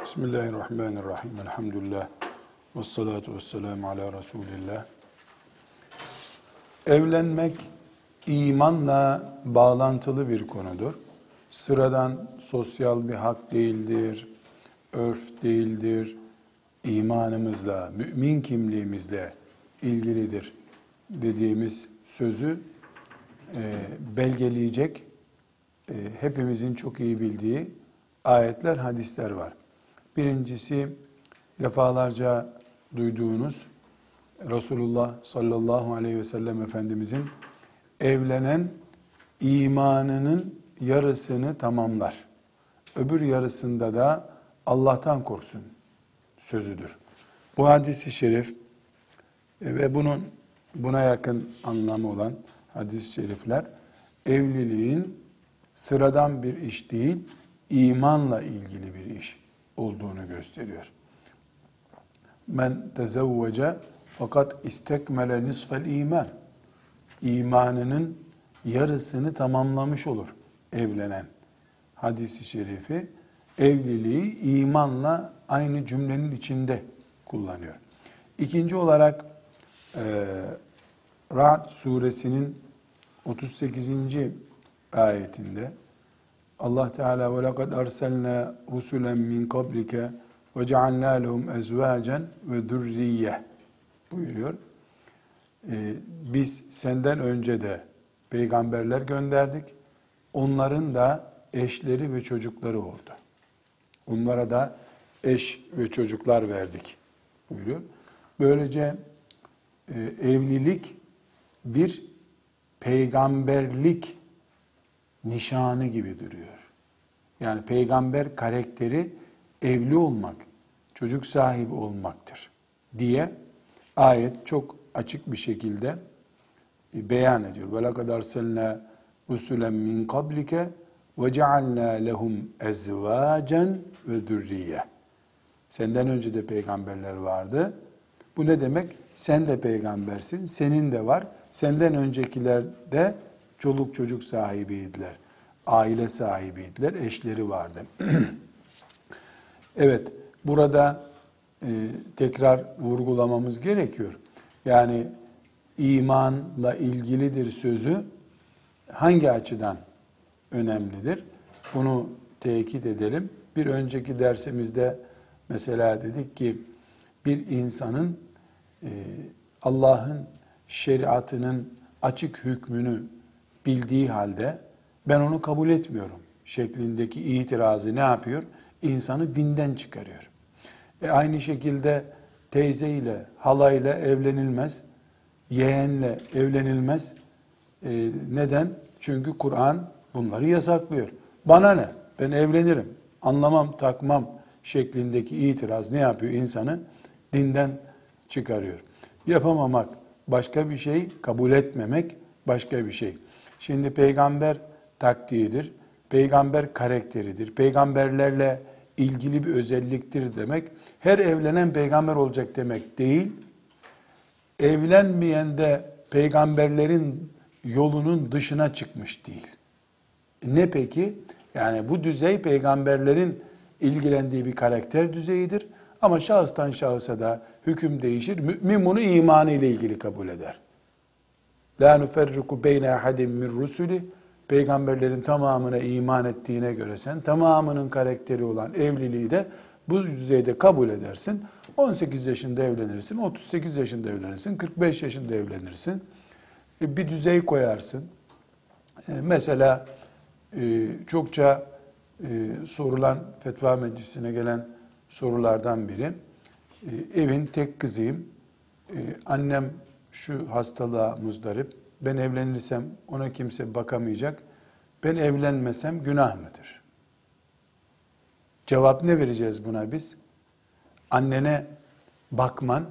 Bismillahirrahmanirrahim. Elhamdülillah. Ve salatu ve selamu ala Resulillah. Evlenmek imanla bağlantılı bir konudur. Sıradan sosyal bir hak değildir, örf değildir. İmanımızla, mümin kimliğimizle ilgilidir dediğimiz sözü e, belgeleyecek e, hepimizin çok iyi bildiği ayetler, hadisler var. Birincisi defalarca duyduğunuz Resulullah sallallahu aleyhi ve sellem Efendimizin evlenen imanının yarısını tamamlar. Öbür yarısında da Allah'tan korksun sözüdür. Bu hadisi şerif e, ve bunun buna yakın anlamı olan hadis-i şerifler evliliğin sıradan bir iş değil, imanla ilgili bir iş olduğunu gösteriyor. Men tezevvece fakat istekmele nisfel iman. İmanının yarısını tamamlamış olur evlenen. Hadisi şerifi evliliği imanla aynı cümlenin içinde kullanıyor. İkinci olarak e, Ra'd suresinin 38. ayetinde Allah Teala ve lekad arsalna rusulen min qablike ve cealna lehum ezvacen ve zurriye buyuruyor. Ee, biz senden önce de peygamberler gönderdik. Onların da eşleri ve çocukları oldu. Onlara da eş ve çocuklar verdik buyuruyor. Böylece e, evlilik bir peygamberlik nişanı gibi duruyor. Yani peygamber karakteri evli olmak, çocuk sahibi olmaktır diye ayet çok açık bir şekilde e, beyan ediyor. Ve lekad arsalna rusulen min qablike ve cealna lehum ezvacen ve zürriye. Senden önce de peygamberler vardı. Bu ne demek? Sen de peygambersin, senin de var. Senden öncekiler de çoluk çocuk sahibiydiler. Aile sahibiydiler, eşleri vardı. evet, burada e, tekrar vurgulamamız gerekiyor. Yani imanla ilgilidir sözü hangi açıdan önemlidir? Bunu tekit edelim. Bir önceki dersimizde mesela dedik ki bir insanın e, Allah'ın şeriatının açık hükmünü bildiği halde ben onu kabul etmiyorum şeklindeki itirazı ne yapıyor? İnsanı dinden çıkarıyor. E aynı şekilde teyzeyle, halayla evlenilmez, yeğenle evlenilmez. E, neden? Çünkü Kur'an bunları yasaklıyor. Bana ne? Ben evlenirim. Anlamam, takmam şeklindeki itiraz ne yapıyor insanı? Dinden çıkarıyor. Yapamamak başka bir şey, kabul etmemek başka bir şey. Şimdi peygamber taktiğidir, peygamber karakteridir, peygamberlerle ilgili bir özelliktir demek. Her evlenen peygamber olacak demek değil. Evlenmeyen de peygamberlerin yolunun dışına çıkmış değil. Ne peki? Yani bu düzey peygamberlerin ilgilendiği bir karakter düzeyidir. Ama şahıstan şahısa da hüküm değişir. Mümin bunu imanı ile ilgili kabul eder. La nuferriku beyne ahadim min rusuli peygamberlerin tamamına iman ettiğine göre sen tamamının karakteri olan evliliği de bu düzeyde kabul edersin. 18 yaşında evlenirsin, 38 yaşında evlenirsin, 45 yaşında evlenirsin. E, bir düzey koyarsın. E, mesela e, çokça sorulan fetva meclisine gelen sorulardan biri evin tek kızıyım. Annem şu hastalığa muzdarip. Ben evlenirsem ona kimse bakamayacak. Ben evlenmesem günah mıdır? Cevap ne vereceğiz buna biz? Annene bakman,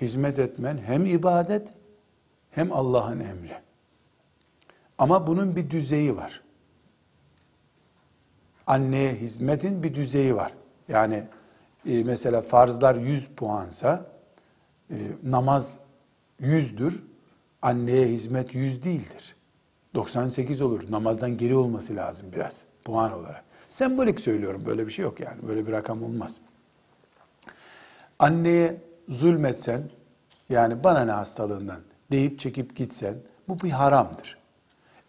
hizmet etmen hem ibadet hem Allah'ın emri. Ama bunun bir düzeyi var. Anneye hizmetin bir düzeyi var. Yani e, mesela farzlar 100 puansa e, namaz yüzdür, anneye hizmet yüz değildir. 98 olur. Namazdan geri olması lazım biraz puan olarak. Sembolik söylüyorum böyle bir şey yok yani böyle bir rakam olmaz. Anneye zulmetsen yani bana ne hastalığından deyip çekip gitsen bu bir haramdır.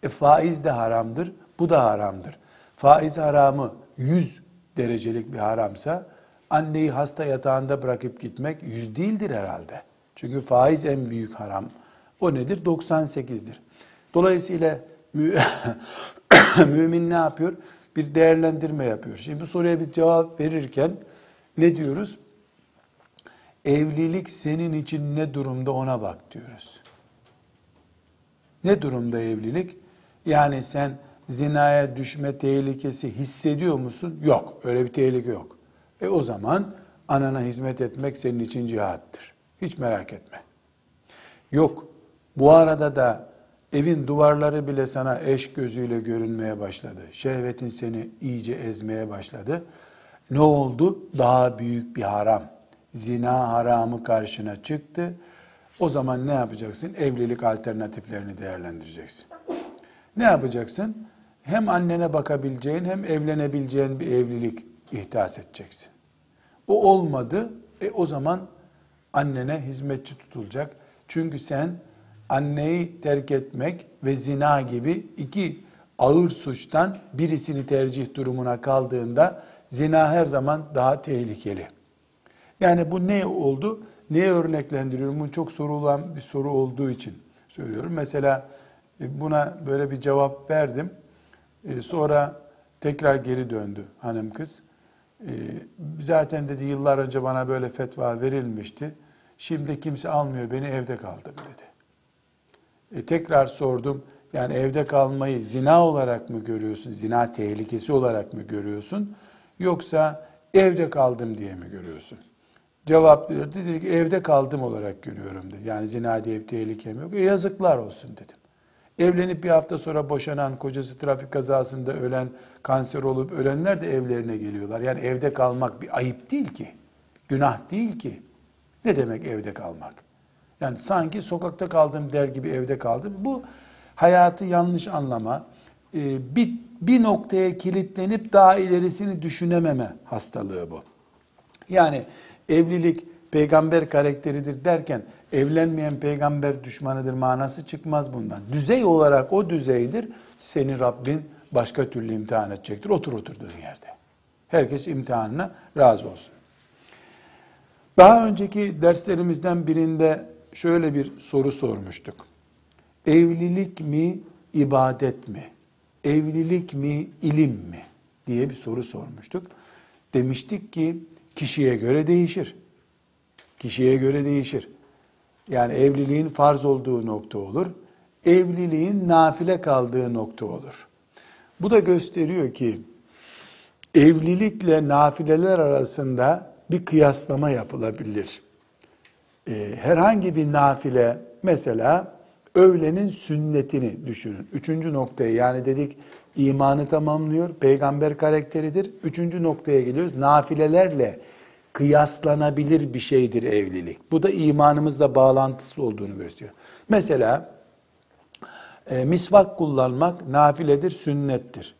E faiz de haramdır, bu da haramdır. Faiz haramı 100 derecelik bir haramsa anneyi hasta yatağında bırakıp gitmek 100 değildir herhalde. Çünkü faiz en büyük haram. O nedir? 98'dir. Dolayısıyla mümin ne yapıyor? Bir değerlendirme yapıyor. Şimdi bu soruya bir cevap verirken ne diyoruz? Evlilik senin için ne durumda ona bak diyoruz. Ne durumda evlilik? Yani sen zinaya düşme tehlikesi hissediyor musun? Yok. Öyle bir tehlike yok. E o zaman anana hizmet etmek senin için cihattır. Hiç merak etme. Yok. Bu arada da evin duvarları bile sana eş gözüyle görünmeye başladı. Şehvetin seni iyice ezmeye başladı. Ne oldu? Daha büyük bir haram. Zina haramı karşına çıktı. O zaman ne yapacaksın? Evlilik alternatiflerini değerlendireceksin. Ne yapacaksın? Hem annene bakabileceğin hem evlenebileceğin bir evlilik ihdas edeceksin. O olmadı. E o zaman annene hizmetçi tutulacak. Çünkü sen anneyi terk etmek ve zina gibi iki ağır suçtan birisini tercih durumuna kaldığında zina her zaman daha tehlikeli. Yani bu ne oldu? Neye örneklendiriyorum? Bu çok sorulan bir soru olduğu için söylüyorum. Mesela e, buna böyle bir cevap verdim. E, sonra tekrar geri döndü hanım kız. E, zaten dedi yıllar önce bana böyle fetva verilmişti. Şimdi kimse almıyor beni evde kaldım dedi. E, tekrar sordum. Yani evde kalmayı zina olarak mı görüyorsun? Zina tehlikesi olarak mı görüyorsun? Yoksa evde kaldım diye mi görüyorsun? Cevap verdi. Dedi ki evde kaldım olarak görüyorum dedi. Yani zina diye bir tehlikem yok. E, yazıklar olsun dedim. Evlenip bir hafta sonra boşanan, kocası trafik kazasında ölen, kanser olup ölenler de evlerine geliyorlar. Yani evde kalmak bir ayıp değil ki. Günah değil ki. Ne demek evde kalmak? Yani sanki sokakta kaldım der gibi evde kaldım. Bu hayatı yanlış anlama, e, bir, bir noktaya kilitlenip daha ilerisini düşünememe hastalığı bu. Yani evlilik peygamber karakteridir derken evlenmeyen peygamber düşmanıdır manası çıkmaz bundan. Düzey olarak o düzeydir. Seni Rabbin başka türlü imtihan edecektir. Otur oturduğun yerde. Herkes imtihanına razı olsun. Daha önceki derslerimizden birinde şöyle bir soru sormuştuk. Evlilik mi, ibadet mi? Evlilik mi, ilim mi? diye bir soru sormuştuk. Demiştik ki kişiye göre değişir. Kişiye göre değişir. Yani evliliğin farz olduğu nokta olur. Evliliğin nafile kaldığı nokta olur. Bu da gösteriyor ki evlilikle nafileler arasında bir kıyaslama yapılabilir. Ee, herhangi bir nafile mesela öğlenin sünnetini düşünün. Üçüncü noktaya yani dedik imanı tamamlıyor, peygamber karakteridir. Üçüncü noktaya geliyoruz. Nafilelerle kıyaslanabilir bir şeydir evlilik. Bu da imanımızla bağlantısı olduğunu gösteriyor. Mesela e, misvak kullanmak nafiledir, sünnettir.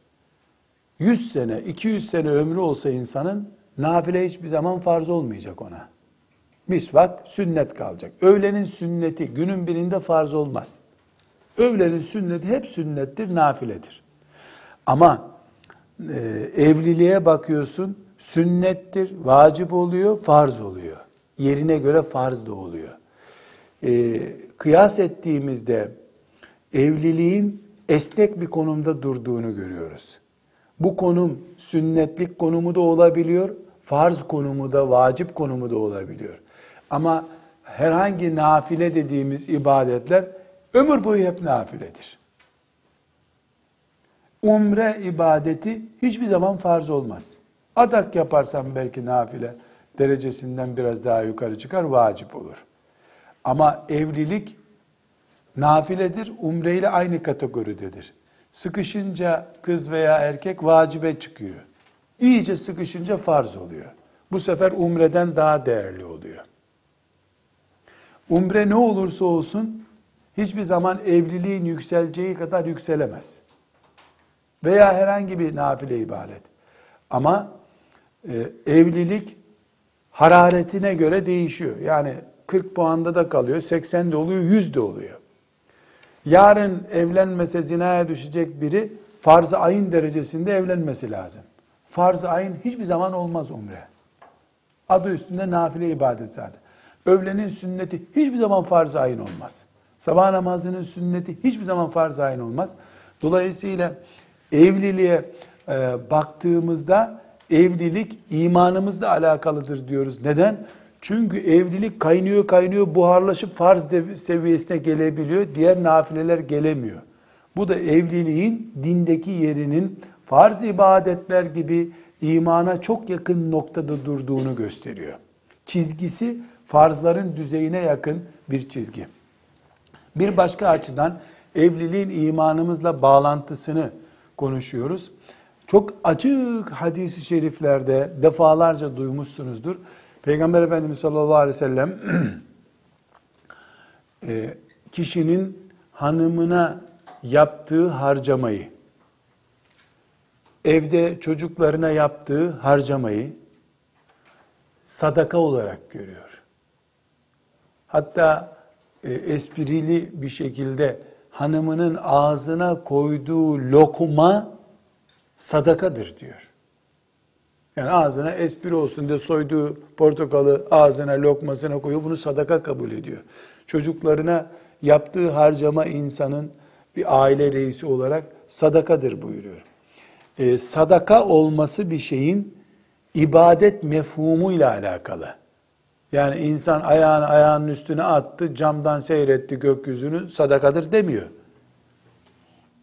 100 sene, 200 sene ömrü olsa insanın nafile hiçbir zaman farz olmayacak ona. Misvak sünnet kalacak. Öğlenin sünneti günün birinde farz olmaz. Öğlenin sünneti hep sünnettir, nafiledir. Ama e, evliliğe bakıyorsun, sünnettir, vacip oluyor, farz oluyor. Yerine göre farz da oluyor. E, kıyas ettiğimizde evliliğin esnek bir konumda durduğunu görüyoruz. Bu konum sünnetlik konumu da olabiliyor, farz konumu da, vacip konumu da olabiliyor. Ama herhangi nafile dediğimiz ibadetler ömür boyu hep nafiledir. Umre ibadeti hiçbir zaman farz olmaz. Adak yaparsan belki nafile derecesinden biraz daha yukarı çıkar, vacip olur. Ama evlilik nafiledir, umre ile aynı kategoridedir. Sıkışınca kız veya erkek vacibe çıkıyor. İyice sıkışınca farz oluyor. Bu sefer umreden daha değerli oluyor. Umre ne olursa olsun hiçbir zaman evliliğin yükseleceği kadar yükselemez. Veya herhangi bir nafile ibadet. Ama e, evlilik hararetine göre değişiyor. Yani 40 puanda da kalıyor, 80 de oluyor, 100 de oluyor. Yarın evlenmese zinaya düşecek biri farz-ı ayın derecesinde evlenmesi lazım. Farz-ı ayın hiçbir zaman olmaz umre. Adı üstünde nafile ibadet zaten. Övlenin sünneti hiçbir zaman farz-ı ayın olmaz. Sabah namazının sünneti hiçbir zaman farz-ı ayın olmaz. Dolayısıyla evliliğe e, baktığımızda evlilik imanımızla alakalıdır diyoruz. Neden? Çünkü evlilik kaynıyor kaynıyor buharlaşıp farz seviyesine gelebiliyor. Diğer nafileler gelemiyor. Bu da evliliğin dindeki yerinin farz ibadetler gibi imana çok yakın noktada durduğunu gösteriyor. Çizgisi farzların düzeyine yakın bir çizgi. Bir başka açıdan evliliğin imanımızla bağlantısını konuşuyoruz. Çok açık hadisi şeriflerde defalarca duymuşsunuzdur. Peygamber Efendimiz sallallahu aleyhi ve sellem e, kişinin hanımına yaptığı harcamayı, evde çocuklarına yaptığı harcamayı sadaka olarak görüyor. Hatta e, esprili bir şekilde hanımının ağzına koyduğu lokma sadakadır diyor. Yani ağzına espri olsun diye soyduğu portakalı ağzına lokmasına koyuyor. Bunu sadaka kabul ediyor. Çocuklarına yaptığı harcama insanın bir aile reisi olarak sadakadır buyuruyor. Ee, sadaka olması bir şeyin ibadet mefhumuyla alakalı. Yani insan ayağını ayağının üstüne attı, camdan seyretti gökyüzünü, sadakadır demiyor.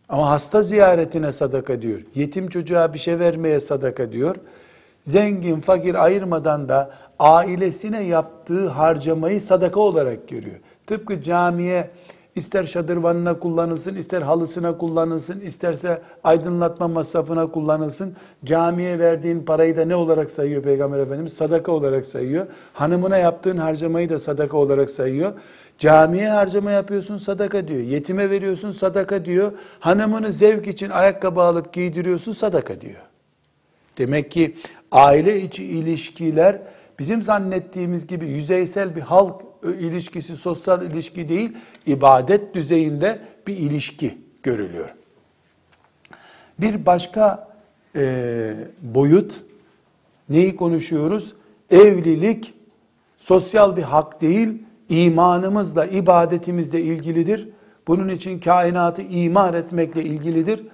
Ama hasta ziyaretine sadaka diyor. Yetim çocuğa bir şey vermeye sadaka diyor. Zengin, fakir ayırmadan da ailesine yaptığı harcamayı sadaka olarak görüyor. Tıpkı camiye ister şadırvanına kullanılsın, ister halısına kullanılsın, isterse aydınlatma masrafına kullanılsın. Camiye verdiğin parayı da ne olarak sayıyor Peygamber Efendimiz? Sadaka olarak sayıyor. Hanımına yaptığın harcamayı da sadaka olarak sayıyor. Camiye harcama yapıyorsun sadaka diyor. Yetime veriyorsun sadaka diyor. Hanımını zevk için ayakkabı alıp giydiriyorsun sadaka diyor. Demek ki aile içi ilişkiler bizim zannettiğimiz gibi yüzeysel bir halk ilişkisi, sosyal ilişki değil, ibadet düzeyinde bir ilişki görülüyor. Bir başka e, boyut, neyi konuşuyoruz? Evlilik sosyal bir hak değil, imanımızla, ibadetimizle ilgilidir. Bunun için kainatı imar etmekle ilgilidir.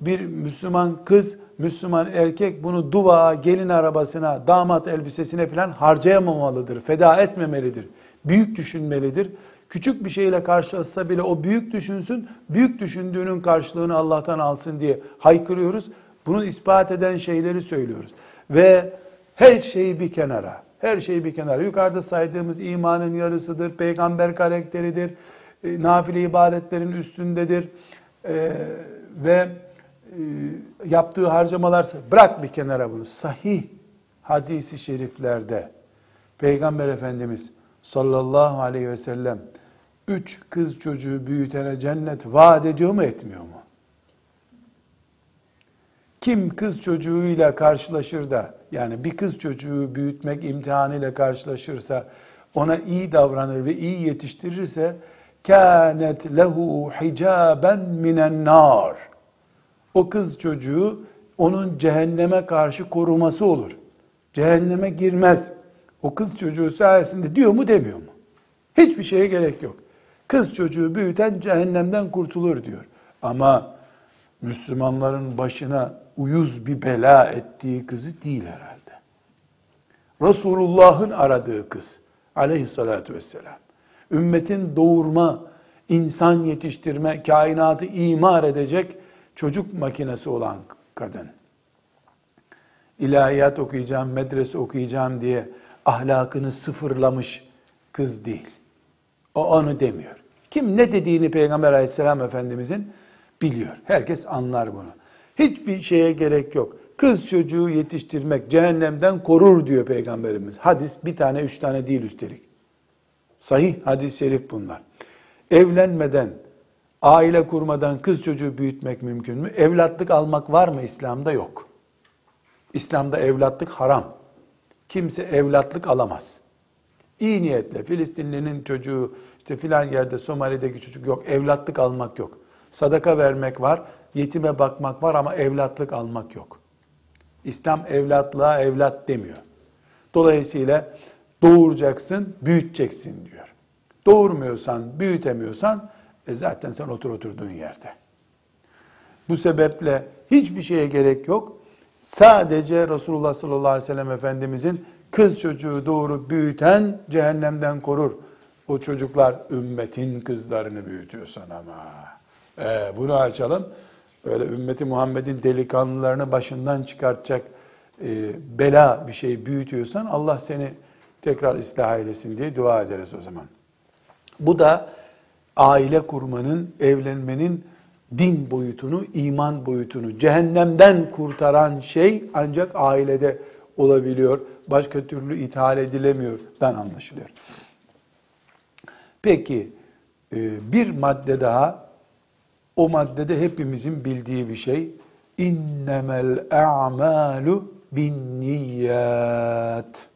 Bir Müslüman kız, Müslüman erkek bunu dua, gelin arabasına, damat elbisesine falan harcayamamalıdır, feda etmemelidir. Büyük düşünmelidir. Küçük bir şeyle karşılaşsa bile o büyük düşünsün, büyük düşündüğünün karşılığını Allah'tan alsın diye haykırıyoruz. Bunu ispat eden şeyleri söylüyoruz. Ve her şeyi bir kenara, her şey bir kenara. Yukarıda saydığımız imanın yarısıdır, peygamber karakteridir, e, nafile ibadetlerin üstündedir e, ve e, yaptığı harcamalar bırak bir kenara bunu. Sahih hadisi şeriflerde Peygamber Efendimiz sallallahu aleyhi ve sellem üç kız çocuğu büyütene cennet vaat ediyor mu etmiyor mu? Kim kız çocuğuyla karşılaşır da yani bir kız çocuğu büyütmek imtihanıyla karşılaşırsa ona iyi davranır ve iyi yetiştirirse kânet lehu hicaben minen nar. O kız çocuğu onun cehenneme karşı koruması olur. Cehenneme girmez. O kız çocuğu sayesinde diyor mu demiyor mu? Hiçbir şeye gerek yok. Kız çocuğu büyüten cehennemden kurtulur diyor. Ama Müslümanların başına uyuz bir bela ettiği kızı değil herhalde. Resulullah'ın aradığı kız aleyhissalatü vesselam. Ümmetin doğurma, insan yetiştirme, kainatı imar edecek çocuk makinesi olan kadın. İlahiyat okuyacağım, medrese okuyacağım diye ahlakını sıfırlamış kız değil. O onu demiyor. Kim ne dediğini Peygamber aleyhisselam efendimizin biliyor. Herkes anlar bunu. Hiçbir şeye gerek yok. Kız çocuğu yetiştirmek cehennemden korur diyor Peygamberimiz. Hadis bir tane üç tane değil üstelik. Sahih hadis-i şerif bunlar. Evlenmeden, aile kurmadan kız çocuğu büyütmek mümkün mü? Evlatlık almak var mı İslam'da? Yok. İslam'da evlatlık haram. Kimse evlatlık alamaz. İyi niyetle Filistinlinin çocuğu işte filan yerde Somali'deki çocuk yok. Evlatlık almak yok. Sadaka vermek var, yetime bakmak var ama evlatlık almak yok. İslam evlatlığa evlat demiyor. Dolayısıyla doğuracaksın, büyüteceksin diyor. Doğurmuyorsan, büyütemiyorsan e zaten sen otur oturduğun yerde. Bu sebeple hiçbir şeye gerek yok. Sadece Resulullah sallallahu aleyhi ve sellem Efendimizin kız çocuğu doğurup büyüten cehennemden korur. O çocuklar ümmetin kızlarını büyütüyorsan ama. Ee, bunu açalım. Öyle ümmeti Muhammed'in delikanlılarını başından çıkartacak e, bela bir şey büyütüyorsan Allah seni tekrar ıslah eylesin diye dua ederiz o zaman. Bu da aile kurmanın, evlenmenin din boyutunu, iman boyutunu, cehennemden kurtaran şey ancak ailede olabiliyor. Başka türlü ithal edilemiyordan anlaşılıyor. Peki e, bir madde daha, o maddede hepimizin bildiği bir şey. İnnemel a'malu bin niyat.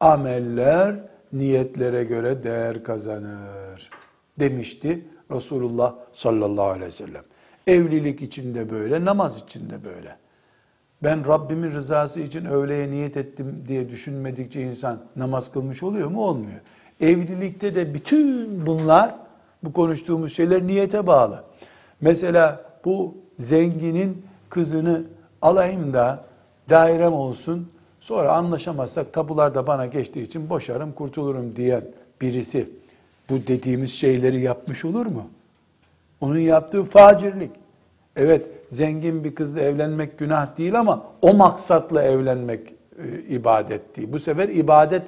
Ameller niyetlere göre değer kazanır demişti Resulullah sallallahu aleyhi ve sellem. Evlilik içinde böyle, namaz içinde böyle. Ben Rabbimin rızası için öğleye niyet ettim diye düşünmedikçe insan namaz kılmış oluyor mu? Olmuyor. Evlilikte de bütün bunlar, bu konuştuğumuz şeyler niyete bağlı. Mesela bu zenginin kızını alayım da dairem olsun, sonra anlaşamazsak tabular da bana geçtiği için boşarım, kurtulurum diyen birisi bu dediğimiz şeyleri yapmış olur mu? Onun yaptığı facirlik. Evet, zengin bir kızla evlenmek günah değil ama o maksatla evlenmek e, ibadet değil. Bu sefer ibadet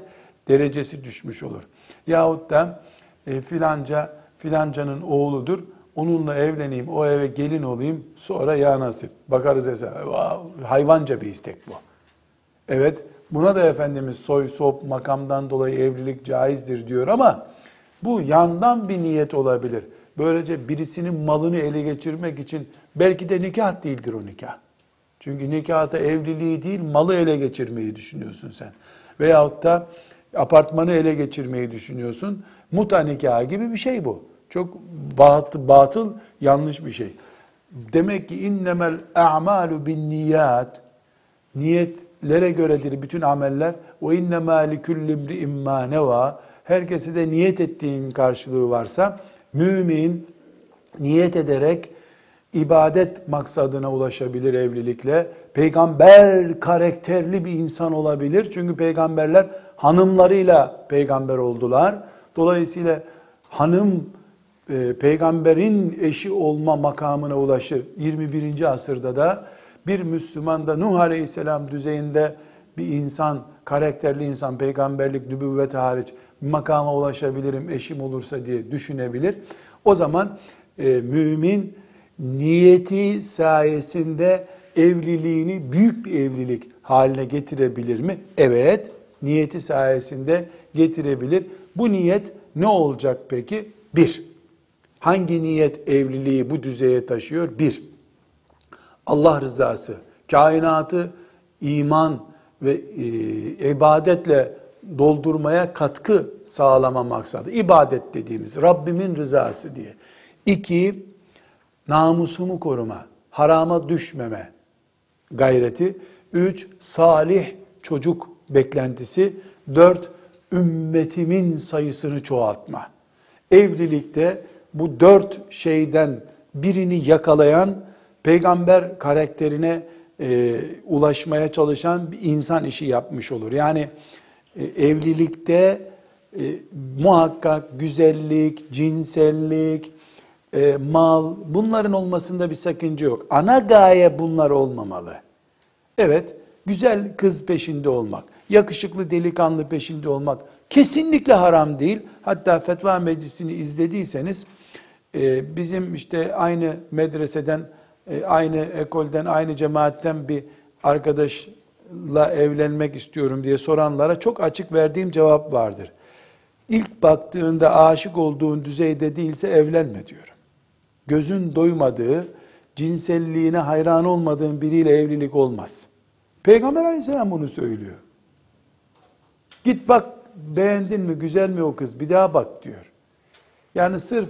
derecesi düşmüş olur. Yahut da e, filanca filancanın oğludur. Onunla evleneyim, o eve gelin olayım, sonra ya nasip. Bakarız hesaba. Hayvanca bir istek bu. Evet, buna da Efendimiz soy, sop, makamdan dolayı evlilik caizdir diyor ama bu yandan bir niyet olabilir. Böylece birisinin malını ele geçirmek için belki de nikah değildir o nikah. Çünkü nikahta evliliği değil malı ele geçirmeyi düşünüyorsun sen. Veyahut da apartmanı ele geçirmeyi düşünüyorsun. Muta nikahı gibi bir şey bu. Çok batıl, batıl yanlış bir şey. Demek ki innemel a'malu bin niyat niyetlere göredir bütün ameller. Ve innemâ likulli imri'in mâ nevâ herkese de niyet ettiğin karşılığı varsa mümin niyet ederek ibadet maksadına ulaşabilir evlilikle. Peygamber karakterli bir insan olabilir. Çünkü peygamberler hanımlarıyla peygamber oldular. Dolayısıyla hanım e, peygamberin eşi olma makamına ulaşır. 21. asırda da bir Müslüman da Nuh Aleyhisselam düzeyinde bir insan, karakterli insan, peygamberlik, nübüvvet hariç makama ulaşabilirim eşim olursa diye düşünebilir. O zaman e, mümin niyeti sayesinde evliliğini büyük bir evlilik haline getirebilir mi? Evet, niyeti sayesinde getirebilir. Bu niyet ne olacak peki? Bir, hangi niyet evliliği bu düzeye taşıyor? Bir, Allah rızası, kainatı iman ve e, ibadetle doldurmaya katkı sağlama maksadı. İbadet dediğimiz Rabbimin rızası diye. İki, namusumu koruma, harama düşmeme gayreti. Üç, salih çocuk beklentisi. Dört, ümmetimin sayısını çoğaltma. Evlilikte bu dört şeyden birini yakalayan peygamber karakterine e, ulaşmaya çalışan bir insan işi yapmış olur. Yani evlilikte e, muhakkak güzellik, cinsellik, e, mal bunların olmasında bir sakınca yok. Ana gaye bunlar olmamalı. Evet, güzel kız peşinde olmak, yakışıklı delikanlı peşinde olmak kesinlikle haram değil. Hatta fetva meclisini izlediyseniz e, bizim işte aynı medreseden, e, aynı ekolden, aynı cemaatten bir arkadaş la evlenmek istiyorum diye soranlara çok açık verdiğim cevap vardır. İlk baktığında aşık olduğun düzeyde değilse evlenme diyorum. Gözün doymadığı, cinselliğine hayran olmadığın biriyle evlilik olmaz. Peygamber aleyhisselam bunu söylüyor. Git bak beğendin mi güzel mi o kız bir daha bak diyor. Yani sırf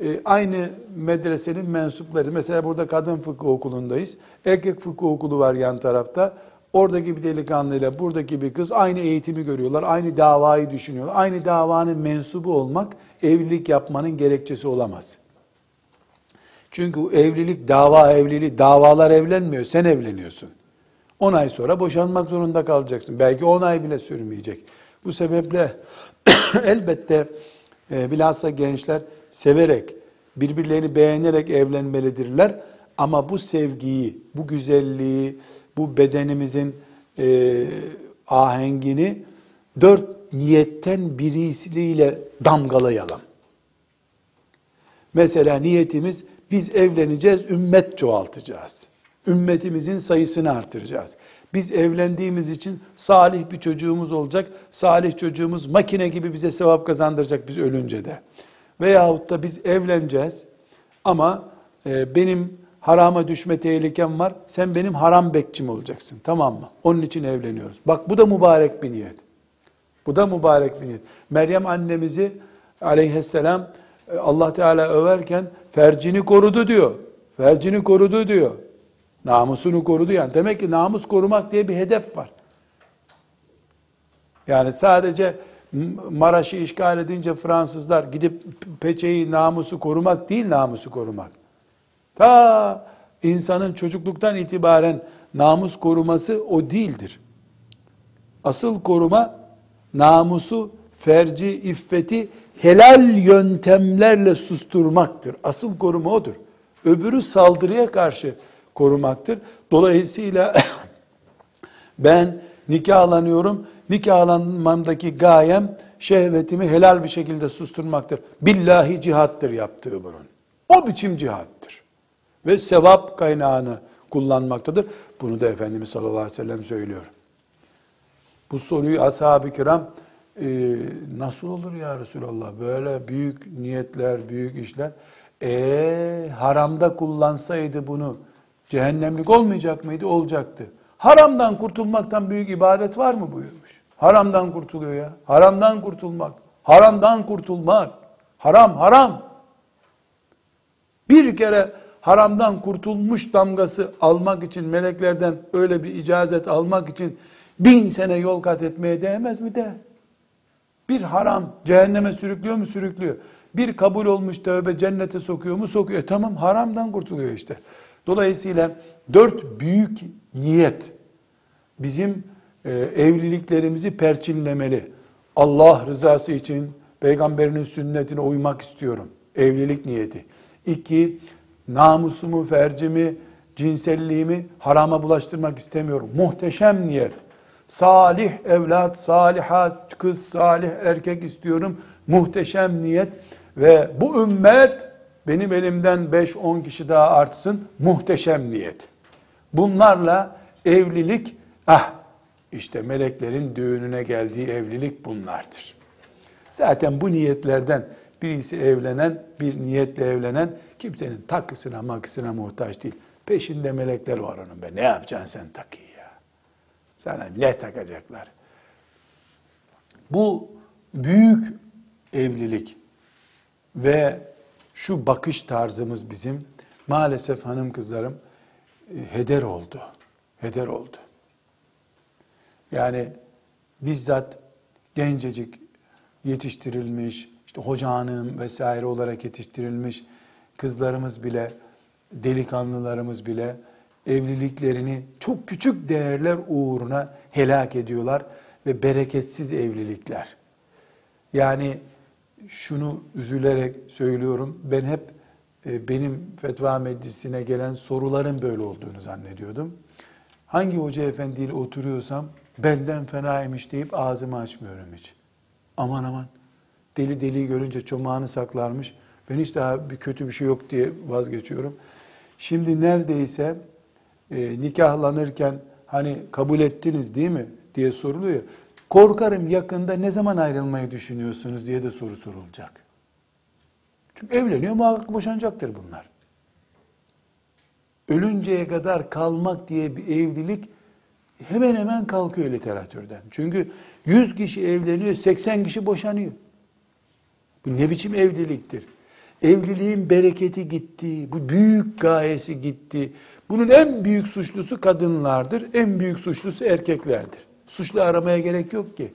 e, aynı medresenin mensupları mesela burada kadın fıkıh okulundayız. Erkek fıkıh okulu var yan tarafta. Oradaki bir delikanlıyla buradaki bir kız aynı eğitimi görüyorlar. Aynı davayı düşünüyorlar. Aynı davanın mensubu olmak evlilik yapmanın gerekçesi olamaz. Çünkü evlilik dava evliliği davalar evlenmiyor sen evleniyorsun. 10 ay sonra boşanmak zorunda kalacaksın. Belki 10 ay bile sürmeyecek. Bu sebeple elbette e, bilhassa gençler severek, birbirlerini beğenerek evlenmelidirler. Ama bu sevgiyi, bu güzelliği, bu bedenimizin e, ahengini dört niyetten birisiyle damgalayalım. Mesela niyetimiz biz evleneceğiz, ümmet çoğaltacağız. Ümmetimizin sayısını artıracağız. Biz evlendiğimiz için salih bir çocuğumuz olacak. Salih çocuğumuz makine gibi bize sevap kazandıracak biz ölünce de. Veyahut da biz evleneceğiz ama e, benim harama düşme tehlikem var. Sen benim haram bekçim olacaksın. Tamam mı? Onun için evleniyoruz. Bak bu da mübarek bir niyet. Bu da mübarek bir niyet. Meryem annemizi aleyhisselam e, Allah Teala överken fercini korudu diyor. Fercini korudu diyor. Namusunu korudu yani. Demek ki namus korumak diye bir hedef var. Yani sadece Maraş'ı işgal edince Fransızlar gidip peçeyi namusu korumak değil namusu korumak. Ta insanın çocukluktan itibaren namus koruması o değildir. Asıl koruma namusu, ferci, iffeti helal yöntemlerle susturmaktır. Asıl koruma odur. Öbürü saldırıya karşı korumaktır. Dolayısıyla ben nikahlanıyorum. Nikahlanmamdaki gayem şehvetimi helal bir şekilde susturmaktır. Billahi cihattır yaptığı bunun. O biçim cihattır. Ve sevap kaynağını kullanmaktadır. Bunu da Efendimiz sallallahu aleyhi ve sellem söylüyor. Bu soruyu ashab-ı kiram e, nasıl olur ya Resulallah böyle büyük niyetler, büyük işler e haramda kullansaydı bunu cehennemlik olmayacak mıydı? Olacaktı. Haramdan kurtulmaktan büyük ibadet var mı buyurmuş. Haramdan kurtuluyor ya. Haramdan kurtulmak. Haramdan kurtulmak. Haram, haram. Bir kere haramdan kurtulmuş damgası almak için meleklerden öyle bir icazet almak için bin sene yol kat etmeye değmez mi de? Bir haram cehenneme sürüklüyor mu? Sürüklüyor. Bir kabul olmuş tövbe cennete sokuyor mu? Sokuyor. E tamam haramdan kurtuluyor işte. Dolayısıyla dört büyük niyet bizim e, evliliklerimizi perçinlemeli. Allah rızası için peygamberinin sünnetine uymak istiyorum. Evlilik niyeti. İki, namusumu, fercimi, cinselliğimi harama bulaştırmak istemiyorum. Muhteşem niyet. Salih evlat, salihat kız, salih erkek istiyorum. Muhteşem niyet ve bu ümmet benim elimden 5-10 kişi daha artsın. Muhteşem niyet. Bunlarla evlilik ah işte meleklerin düğününe geldiği evlilik bunlardır. Zaten bu niyetlerden birisi evlenen, bir niyetle evlenen kimsenin takısına makısına muhtaç değil. Peşinde melekler var onun be. Ne yapacaksın sen takıyı? Sana ne takacaklar? Bu büyük evlilik ve şu bakış tarzımız bizim maalesef hanım kızlarım e, heder oldu. Heder oldu. Yani bizzat gencecik yetiştirilmiş, işte hoca hanım vesaire olarak yetiştirilmiş kızlarımız bile, delikanlılarımız bile evliliklerini çok küçük değerler uğruna helak ediyorlar ve bereketsiz evlilikler. Yani şunu üzülerek söylüyorum. Ben hep e, benim fetva meclisine gelen soruların böyle olduğunu zannediyordum. Hangi hoca efendiyle oturuyorsam benden fenaymış deyip ağzımı açmıyorum hiç. Aman aman deli deliyi görünce çomağını saklarmış. Ben hiç daha bir kötü bir şey yok diye vazgeçiyorum. Şimdi neredeyse e, nikahlanırken hani kabul ettiniz değil mi diye soruluyor. Korkarım yakında ne zaman ayrılmayı düşünüyorsunuz diye de soru sorulacak. Çünkü evleniyor muhakkak boşanacaktır bunlar. Ölünceye kadar kalmak diye bir evlilik hemen hemen kalkıyor literatürden. Çünkü 100 kişi evleniyor, 80 kişi boşanıyor. Bu ne biçim evliliktir? Evliliğin bereketi gitti, bu büyük gayesi gitti. Bunun en büyük suçlusu kadınlardır, en büyük suçlusu erkeklerdir. Suçlu aramaya gerek yok ki.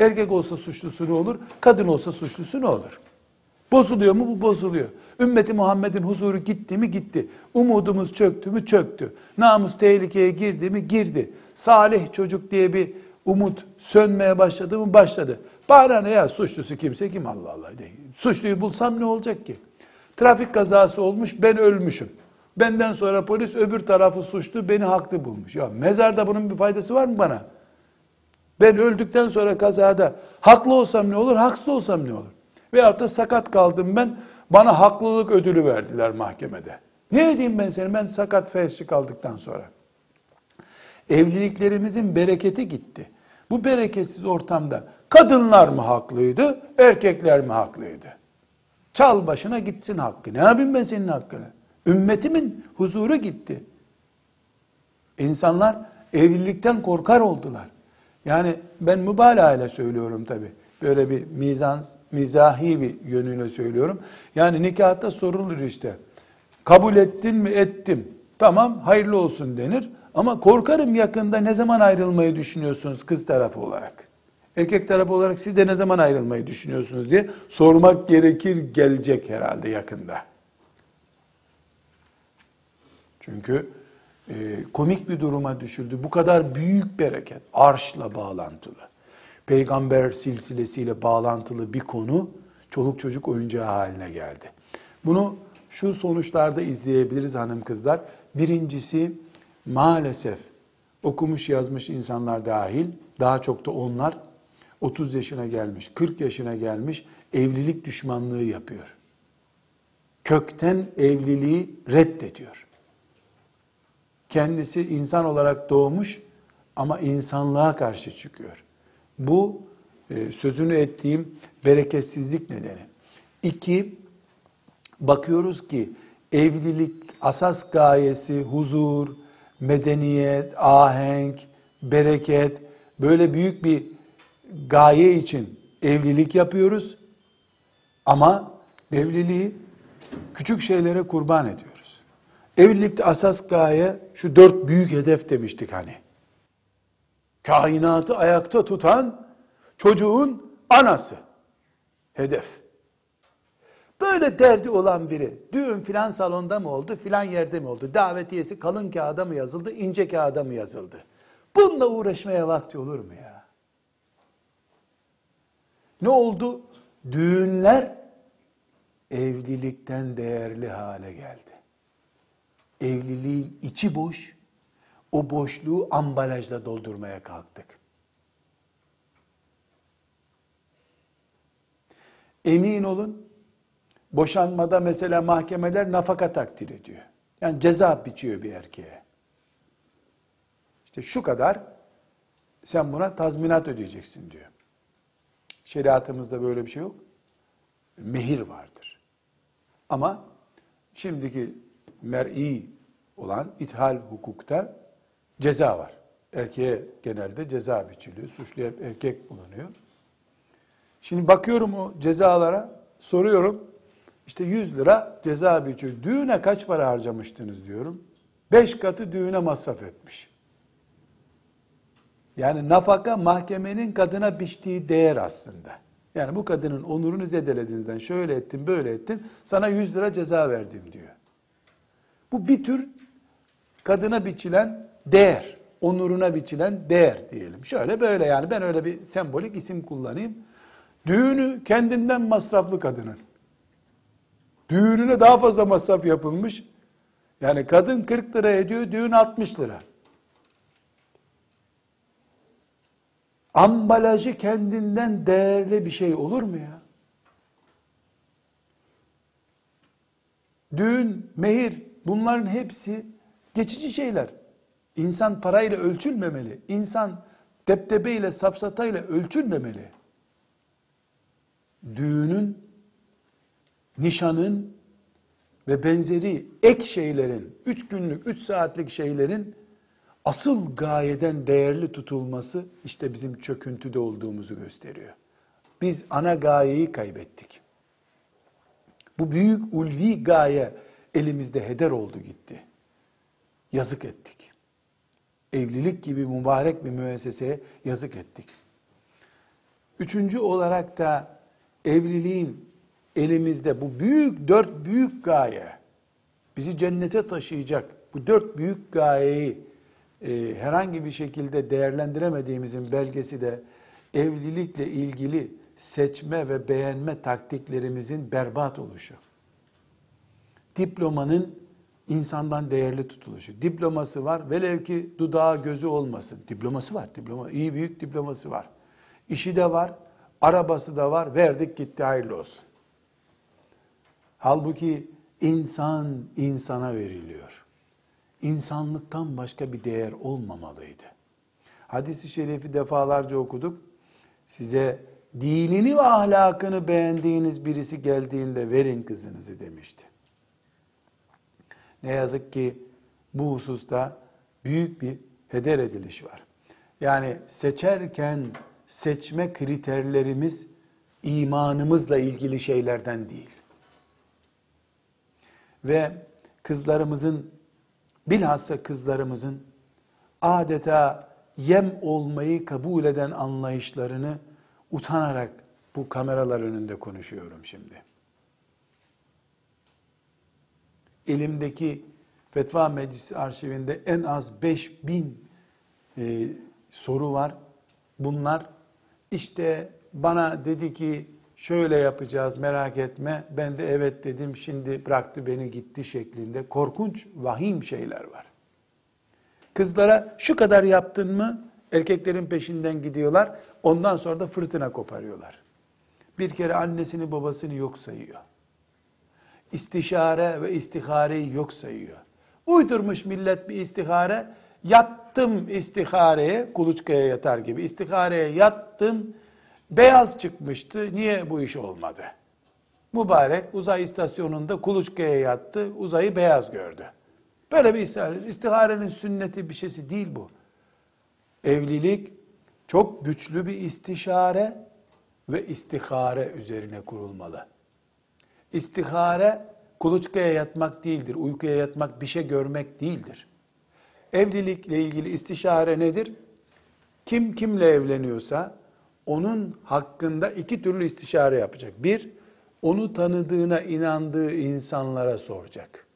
Erkek olsa suçlusu ne olur, kadın olsa suçlusu ne olur? Bozuluyor mu? Bu bozuluyor. Ümmeti Muhammed'in huzuru gitti mi? Gitti. Umudumuz çöktü mü? Çöktü. Namus tehlikeye girdi mi? Girdi. Salih çocuk diye bir umut sönmeye başladı mı? Başladı. Bana ne ya suçlusu kimse kim Allah Allah değil. Suçluyu bulsam ne olacak ki? Trafik kazası olmuş ben ölmüşüm. Benden sonra polis öbür tarafı suçlu beni haklı bulmuş. Ya mezarda bunun bir faydası var mı bana? Ben öldükten sonra kazada haklı olsam ne olur, haksız olsam ne olur? Veyahut da sakat kaldım ben, bana haklılık ödülü verdiler mahkemede. Ne edeyim ben seni, ben sakat felçli kaldıktan sonra. Evliliklerimizin bereketi gitti. Bu bereketsiz ortamda kadınlar mı haklıydı, erkekler mi haklıydı? Çal başına gitsin hakkı. Ne yapayım ben senin hakkını? Ümmetimin huzuru gitti. İnsanlar evlilikten korkar oldular. Yani ben mübalağa ile söylüyorum tabi. Böyle bir mizan, mizahi bir yönüyle söylüyorum. Yani nikahta sorulur işte. Kabul ettin mi? Ettim. Tamam hayırlı olsun denir. Ama korkarım yakında ne zaman ayrılmayı düşünüyorsunuz kız tarafı olarak? Erkek tarafı olarak siz de ne zaman ayrılmayı düşünüyorsunuz diye sormak gerekir gelecek herhalde yakında. Çünkü e, komik bir duruma düşüldü. Bu kadar büyük bereket, arşla bağlantılı, peygamber silsilesiyle bağlantılı bir konu çoluk çocuk oyuncağı haline geldi. Bunu şu sonuçlarda izleyebiliriz hanım kızlar. Birincisi maalesef okumuş yazmış insanlar dahil, daha çok da onlar 30 yaşına gelmiş, 40 yaşına gelmiş evlilik düşmanlığı yapıyor. Kökten evliliği reddediyor. Kendisi insan olarak doğmuş ama insanlığa karşı çıkıyor. Bu e, sözünü ettiğim bereketsizlik nedeni. İki, bakıyoruz ki evlilik asas gayesi huzur, medeniyet, ahenk, bereket böyle büyük bir gaye için evlilik yapıyoruz. Ama evliliği küçük şeylere kurban ediyoruz. Evlilikte asas gaye şu dört büyük hedef demiştik hani. Kainatı ayakta tutan çocuğun anası. Hedef. Böyle derdi olan biri düğün filan salonda mı oldu filan yerde mi oldu? Davetiyesi kalın kağıda mı yazıldı ince kağıda mı yazıldı? Bununla uğraşmaya vakti olur mu ya? Ne oldu? Düğünler evlilikten değerli hale geldi. Evliliğin içi boş, o boşluğu ambalajla doldurmaya kalktık. Emin olun, boşanmada mesela mahkemeler nafaka takdir ediyor. Yani ceza biçiyor bir erkeğe. İşte şu kadar sen buna tazminat ödeyeceksin diyor. Şeriatımızda böyle bir şey yok. Mehir vardır. Ama şimdiki mer'i olan ithal hukukta ceza var. Erkeğe genelde ceza biçiliyor. Suçlu hep erkek bulunuyor. Şimdi bakıyorum o cezalara, soruyorum. İşte 100 lira ceza biçiyor. Düğüne kaç para harcamıştınız diyorum. 5 katı düğüne masraf etmiş. Yani nafaka mahkemenin kadına biçtiği değer aslında. Yani bu kadının onurunu zedelediğinden şöyle ettin böyle ettin sana 100 lira ceza verdim diyor. Bu bir tür kadına biçilen değer, onuruna biçilen değer diyelim. Şöyle böyle yani ben öyle bir sembolik isim kullanayım. Düğünü kendinden masraflı kadının. Düğününe daha fazla masraf yapılmış. Yani kadın 40 lira ediyor, düğün 60 lira. Ambalajı kendinden değerli bir şey olur mu ya? Düğün, mehir bunların hepsi geçici şeyler. İnsan parayla ölçülmemeli. İnsan deptebeyle, safsatayla ölçülmemeli. Düğünün, nişanın ve benzeri ek şeylerin, üç günlük, üç saatlik şeylerin asıl gayeden değerli tutulması işte bizim çöküntüde olduğumuzu gösteriyor. Biz ana gayeyi kaybettik. Bu büyük ulvi gaye elimizde heder oldu gitti. Yazık ettik. Evlilik gibi mübarek bir müesseseye yazık ettik. Üçüncü olarak da evliliğin elimizde bu büyük dört büyük gaye bizi cennete taşıyacak bu dört büyük gayeyi e, herhangi bir şekilde değerlendiremediğimizin belgesi de evlilikle ilgili seçme ve beğenme taktiklerimizin berbat oluşu. Diplomanın insandan değerli tutuluşu. Diploması var, velev ki dudağı gözü olmasın. Diploması var, diploma, iyi büyük diploması var. İşi de var, arabası da var, verdik gitti hayırlı olsun. Halbuki insan insana veriliyor. İnsanlıktan başka bir değer olmamalıydı. Hadis-i şerifi defalarca okuduk. Size dinini ve ahlakını beğendiğiniz birisi geldiğinde verin kızınızı demişti. Ne yazık ki bu hususta büyük bir heder ediliş var. Yani seçerken seçme kriterlerimiz imanımızla ilgili şeylerden değil. Ve kızlarımızın bilhassa kızlarımızın adeta yem olmayı kabul eden anlayışlarını utanarak bu kameralar önünde konuşuyorum şimdi. Elimdeki Fetva Meclisi arşivinde en az 5000 e, soru var. Bunlar işte bana dedi ki şöyle yapacağız merak etme. Ben de evet dedim şimdi bıraktı beni gitti şeklinde korkunç vahim şeyler var. Kızlara şu kadar yaptın mı erkeklerin peşinden gidiyorlar. Ondan sonra da fırtına koparıyorlar. Bir kere annesini babasını yok sayıyor. İstişare ve istihareyi yok sayıyor. Uydurmuş millet bir istihare. Yattım istihareye, kuluçkaya yatar gibi. İstihareye yattım, beyaz çıkmıştı. Niye bu iş olmadı? Mübarek uzay istasyonunda kuluçkaya yattı, uzayı beyaz gördü. Böyle bir istihare. İstiharenin sünneti bir şeysi değil bu. Evlilik çok güçlü bir istişare ve istihare üzerine kurulmalı. İstihare kuluçkaya yatmak değildir, uykuya yatmak, bir şey görmek değildir. Evlilikle ilgili istişare nedir? Kim kimle evleniyorsa onun hakkında iki türlü istişare yapacak. Bir, onu tanıdığına inandığı insanlara soracak.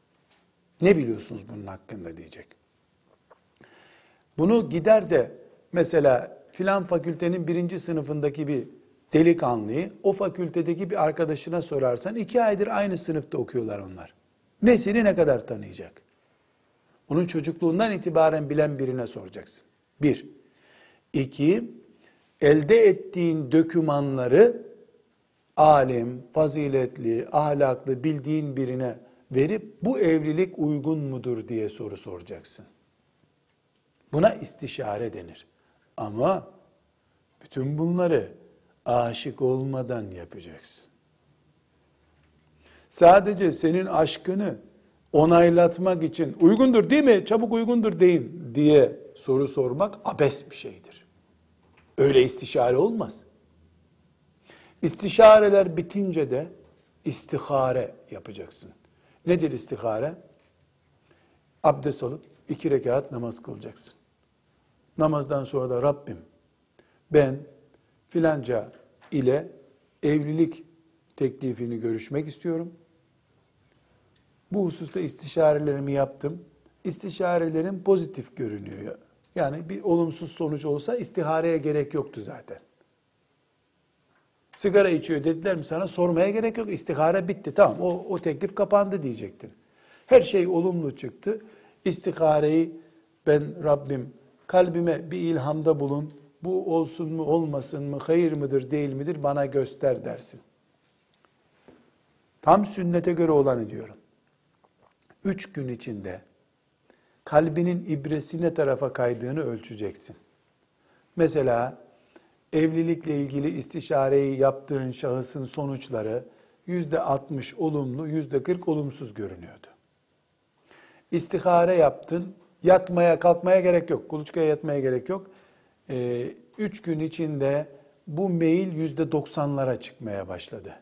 Ne biliyorsunuz bunun hakkında diyecek. Bunu gider de mesela filan fakültenin birinci sınıfındaki bir delikanlıyı o fakültedeki bir arkadaşına sorarsan iki aydır aynı sınıfta okuyorlar onlar. Ne seni ne kadar tanıyacak? Onun çocukluğundan itibaren bilen birine soracaksın. Bir. İki, elde ettiğin dökümanları alim, faziletli, ahlaklı bildiğin birine verip bu evlilik uygun mudur diye soru soracaksın. Buna istişare denir. Ama bütün bunları aşık olmadan yapacaksın. Sadece senin aşkını onaylatmak için uygundur değil mi? Çabuk uygundur deyin diye soru sormak abes bir şeydir. Öyle istişare olmaz. İstişareler bitince de istihare yapacaksın. Nedir istihare? Abdest alıp iki rekat namaz kılacaksın. Namazdan sonra da Rabbim ben filanca ile evlilik teklifini görüşmek istiyorum. Bu hususta istişarelerimi yaptım. İstişarelerim pozitif görünüyor. Yani bir olumsuz sonuç olsa istihareye gerek yoktu zaten. Sigara içiyor dediler mi sana sormaya gerek yok. İstihare bitti tamam o, o teklif kapandı diyecektin. Her şey olumlu çıktı. İstihareyi ben Rabbim kalbime bir ilhamda bulun. Bu olsun mu olmasın mı, hayır mıdır değil midir bana göster dersin. Tam sünnete göre olanı diyorum. Üç gün içinde kalbinin ibresine tarafa kaydığını ölçeceksin. Mesela evlilikle ilgili istişareyi yaptığın şahısın sonuçları yüzde 60 olumlu, yüzde 40 olumsuz görünüyordu. İstihare yaptın, Yatmaya, kalkmaya gerek yok. Kuluçkaya yatmaya gerek yok. Ee, üç gün içinde bu meyil yüzde doksanlara çıkmaya başladı.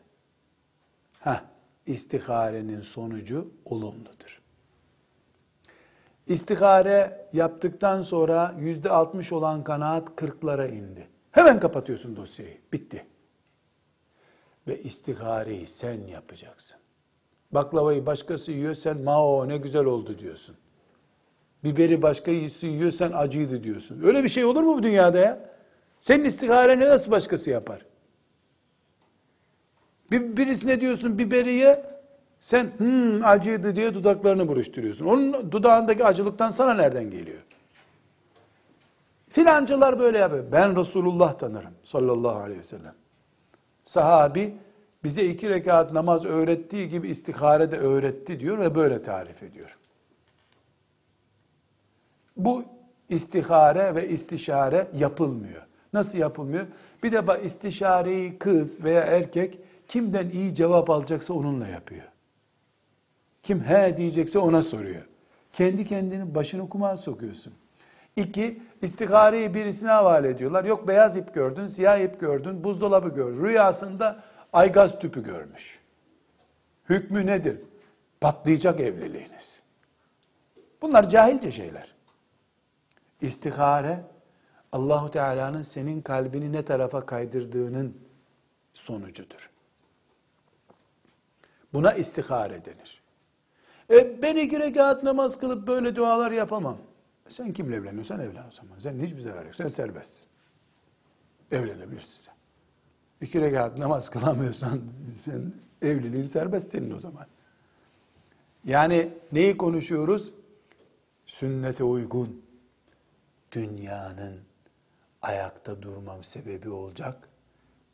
Heh, istiharenin sonucu olumludur. İstihare yaptıktan sonra yüzde altmış olan kanaat kırklara indi. Hemen kapatıyorsun dosyayı. Bitti. Ve istihareyi sen yapacaksın. Baklavayı başkası yiyor, sen mao ne güzel oldu diyorsun. Biberi başkası yiyor, sen acıydı diyorsun. Öyle bir şey olur mu bu dünyada ya? Senin istihareni nasıl başkası yapar? Bir, birisine diyorsun biberi ye, sen hmm, acıydı diye dudaklarını buruşturuyorsun. Onun dudağındaki acılıktan sana nereden geliyor? Filancılar böyle yapıyor. Ben Resulullah tanırım sallallahu aleyhi ve sellem. Sahabi bize iki rekat namaz öğrettiği gibi istihare de öğretti diyor ve böyle tarif ediyor. Bu istihare ve istişare yapılmıyor. Nasıl yapılmıyor? Bir de istişareyi kız veya erkek kimden iyi cevap alacaksa onunla yapıyor. Kim he diyecekse ona soruyor. Kendi kendinin başını kumar sokuyorsun. İki, istihareyi birisine havale ediyorlar. Yok beyaz ip gördün, siyah ip gördün, buzdolabı gördün. Rüyasında aygaz tüpü görmüş. Hükmü nedir? Patlayacak evliliğiniz. Bunlar cahilce şeyler. İstihare Allahu Teala'nın senin kalbini ne tarafa kaydırdığının sonucudur. Buna istihare denir. E ben iki rekat namaz kılıp böyle dualar yapamam. Sen kimle evleniyorsan evlen o zaman. Senin hiçbir zarar yok. Sen serbestsin. Evlenebilirsin sen. İki rekat namaz kılamıyorsan sen evliliğin serbest senin o zaman. Yani neyi konuşuyoruz? Sünnete uygun dünyanın ayakta durmam sebebi olacak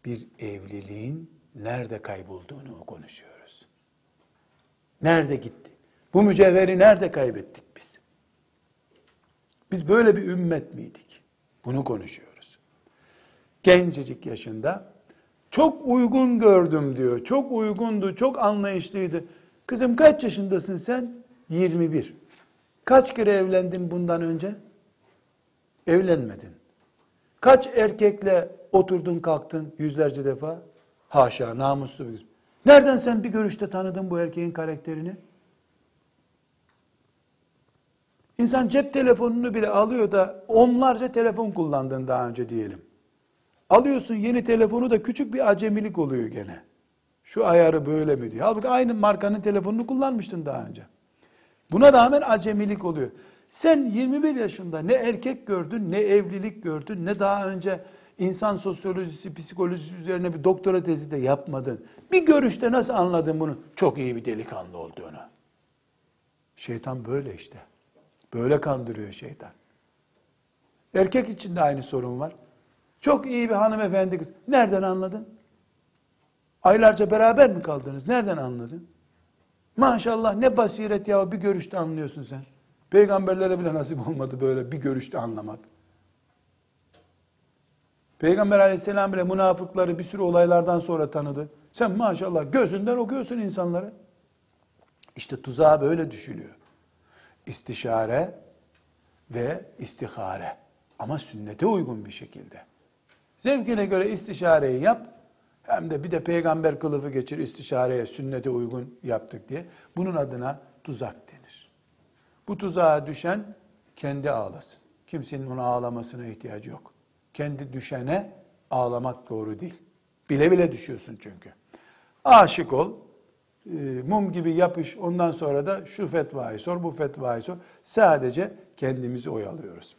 bir evliliğin nerede kaybolduğunu konuşuyoruz. Nerede gitti? Bu mücevheri nerede kaybettik biz? Biz böyle bir ümmet miydik? Bunu konuşuyoruz. Gencecik yaşında çok uygun gördüm diyor. Çok uygundu, çok anlayışlıydı. Kızım kaç yaşındasın sen? 21. Kaç kere evlendin bundan önce? Evlenmedin. Kaç erkekle oturdun kalktın yüzlerce defa? Haşa namuslu bir. Nereden sen bir görüşte tanıdın bu erkeğin karakterini? İnsan cep telefonunu bile alıyor da onlarca telefon kullandın daha önce diyelim. Alıyorsun yeni telefonu da küçük bir acemilik oluyor gene. Şu ayarı böyle mi diye. Halbuki aynı markanın telefonunu kullanmıştın daha önce. Buna rağmen acemilik oluyor. Sen 21 yaşında ne erkek gördün, ne evlilik gördün, ne daha önce insan sosyolojisi, psikolojisi üzerine bir doktora tezi de yapmadın. Bir görüşte nasıl anladın bunu? Çok iyi bir delikanlı olduğunu. Şeytan böyle işte. Böyle kandırıyor şeytan. Erkek için de aynı sorun var. Çok iyi bir hanımefendi kız. Nereden anladın? Aylarca beraber mi kaldınız? Nereden anladın? Maşallah ne basiret ya bir görüşte anlıyorsun sen. Peygamberlere bile nasip olmadı böyle bir görüşte anlamak. Peygamber aleyhisselam bile münafıkları bir sürü olaylardan sonra tanıdı. Sen maşallah gözünden okuyorsun insanları. İşte tuzağa böyle düşülüyor. İstişare ve istihare. Ama sünnete uygun bir şekilde. Zevkine göre istişareyi yap. Hem de bir de peygamber kılıfı geçir istişareye sünnete uygun yaptık diye. Bunun adına tuzak denir. Bu tuzağa düşen kendi ağlasın. Kimsenin ona ağlamasına ihtiyacı yok. Kendi düşene ağlamak doğru değil. Bile bile düşüyorsun çünkü. Aşık ol, mum gibi yapış ondan sonra da şu fetvayı sor, bu fetvayı sor. Sadece kendimizi oyalıyoruz.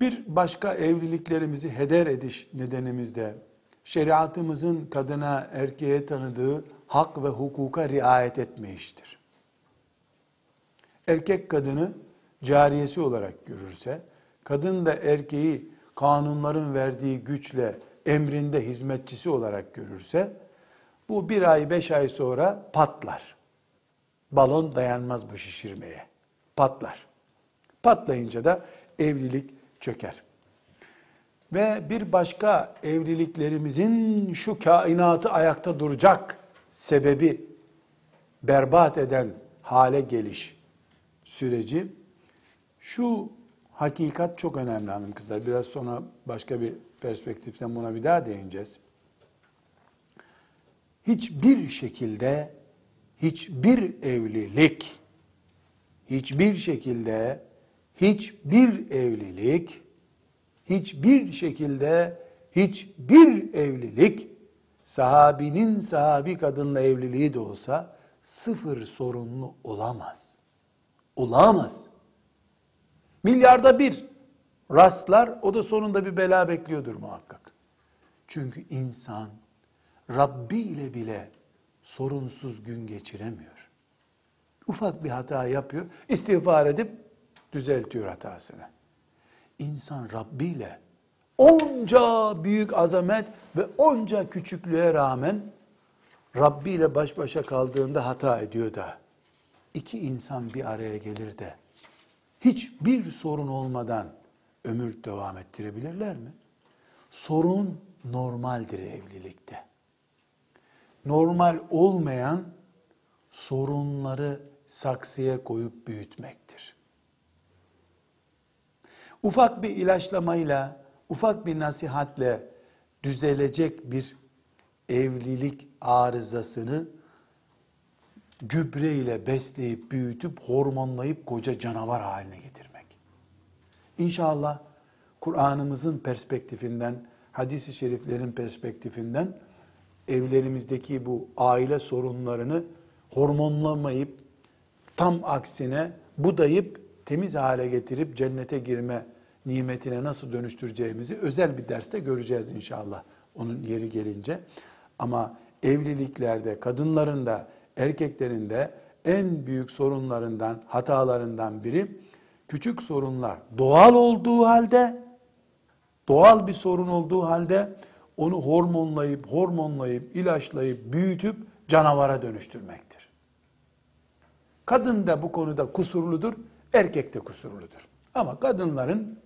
Bir başka evliliklerimizi heder ediş nedenimiz de şeriatımızın kadına erkeğe tanıdığı hak ve hukuka riayet etmeyiştir. Erkek kadını cariyesi olarak görürse, kadın da erkeği kanunların verdiği güçle emrinde hizmetçisi olarak görürse, bu bir ay beş ay sonra patlar. Balon dayanmaz bu şişirmeye. Patlar. Patlayınca da evlilik çöker. Ve bir başka evliliklerimizin şu kainatı ayakta duracak sebebi berbat eden hale geliş süreci Şu hakikat çok önemli hanım kızlar. Biraz sonra başka bir perspektiften buna bir daha değineceğiz. Hiçbir şekilde hiçbir evlilik hiçbir şekilde hiçbir evlilik hiçbir şekilde hiçbir evlilik sahabinin sahabi kadınla evliliği de olsa sıfır sorunlu olamaz. Olamaz. Milyarda bir rastlar o da sonunda bir bela bekliyordur muhakkak. Çünkü insan Rabbi ile bile sorunsuz gün geçiremiyor. Ufak bir hata yapıyor, istiğfar edip düzeltiyor hatasını. İnsan Rabbi ile onca büyük azamet ve onca küçüklüğe rağmen Rabbi ile baş başa kaldığında hata ediyor da iki insan bir araya gelir de hiçbir sorun olmadan ömür devam ettirebilirler mi? Sorun normaldir evlilikte. Normal olmayan sorunları saksıya koyup büyütmektir. Ufak bir ilaçlamayla, ufak bir nasihatle düzelecek bir evlilik arızasını gübre ile besleyip büyütüp hormonlayıp koca canavar haline getirmek. İnşallah Kur'an'ımızın perspektifinden, hadis-i şeriflerin perspektifinden evlerimizdeki bu aile sorunlarını hormonlamayıp tam aksine budayıp temiz hale getirip cennete girme nimetine nasıl dönüştüreceğimizi özel bir derste göreceğiz inşallah onun yeri gelince. Ama evliliklerde kadınların da erkeklerin de en büyük sorunlarından, hatalarından biri küçük sorunlar doğal olduğu halde doğal bir sorun olduğu halde onu hormonlayıp hormonlayıp ilaçlayıp büyütüp canavara dönüştürmektir. Kadın da bu konuda kusurludur, erkek de kusurludur. Ama kadınların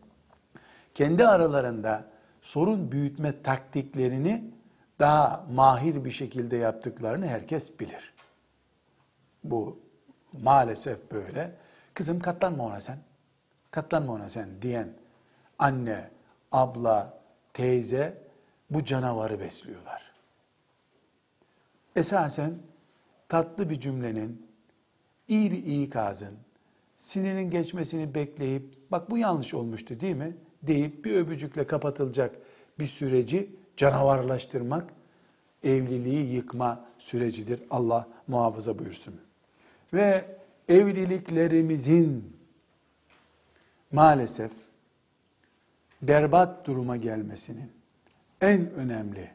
kendi aralarında sorun büyütme taktiklerini daha mahir bir şekilde yaptıklarını herkes bilir. Bu maalesef böyle. Kızım katlanma ona sen. Katlanma ona sen diyen anne, abla, teyze bu canavarı besliyorlar. Esasen tatlı bir cümlenin, iyi bir ikazın, sinirinin geçmesini bekleyip, bak bu yanlış olmuştu değil mi? deyip bir öpücükle kapatılacak bir süreci canavarlaştırmak, evliliği yıkma sürecidir. Allah muhafaza buyursun. Ve evliliklerimizin maalesef berbat duruma gelmesinin en önemli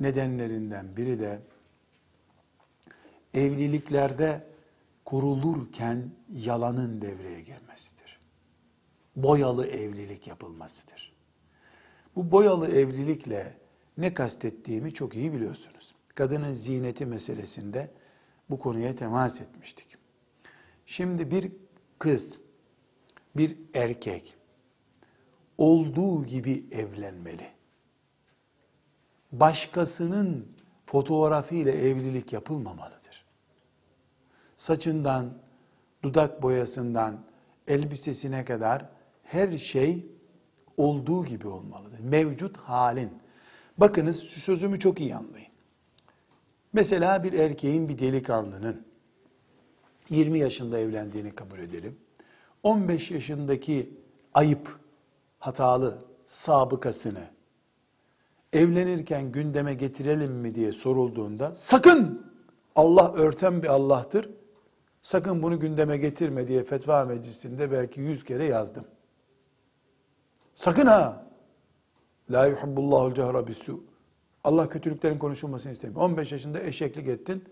nedenlerinden biri de evliliklerde kurulurken yalanın devreye girmesidir. Boyalı evlilik yapılmasıdır. Bu boyalı evlilikle ne kastettiğimi çok iyi biliyorsunuz. Kadının ziyneti meselesinde bu konuya temas etmiştik. Şimdi bir kız, bir erkek olduğu gibi evlenmeli. Başkasının fotoğrafıyla evlilik yapılmamalıdır. Saçından, dudak boyasından, elbisesine kadar her şey olduğu gibi olmalıdır. Mevcut halin. Bakınız sözümü çok iyi anlayın. Mesela bir erkeğin, bir delikanlının 20 yaşında evlendiğini kabul edelim. 15 yaşındaki ayıp, hatalı sabıkasını evlenirken gündeme getirelim mi diye sorulduğunda sakın Allah örten bir Allah'tır. Sakın bunu gündeme getirme diye fetva meclisinde belki yüz kere yazdım. Sakın ha! La yuhibbullahul cehra bisu. Allah kötülüklerin konuşulmasını istemiyor. 15 yaşında eşeklik ettin.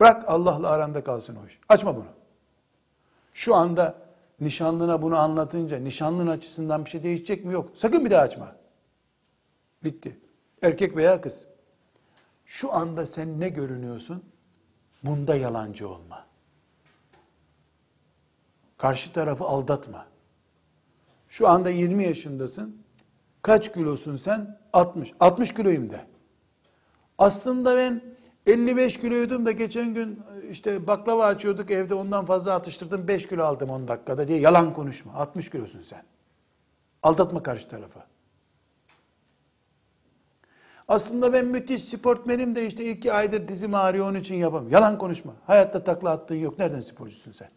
Bırak Allah'la aranda kalsın o iş. Açma bunu. Şu anda nişanlına bunu anlatınca nişanlın açısından bir şey değişecek mi? Yok. Sakın bir daha açma. Bitti. Erkek veya kız. Şu anda sen ne görünüyorsun? Bunda yalancı olma. Karşı tarafı aldatma. Şu anda 20 yaşındasın. Kaç kilosun sen? 60. 60 kiloyum de. Aslında ben 55 kiloydum da geçen gün işte baklava açıyorduk evde ondan fazla atıştırdım 5 kilo aldım 10 dakikada diye yalan konuşma. 60 kilosun sen. Aldatma karşı tarafı. Aslında ben müthiş sportmenim de işte iki aydır dizim ağrıyor onun için yapamam. Yalan konuşma. Hayatta takla attığın yok. Nereden sporcusun sen?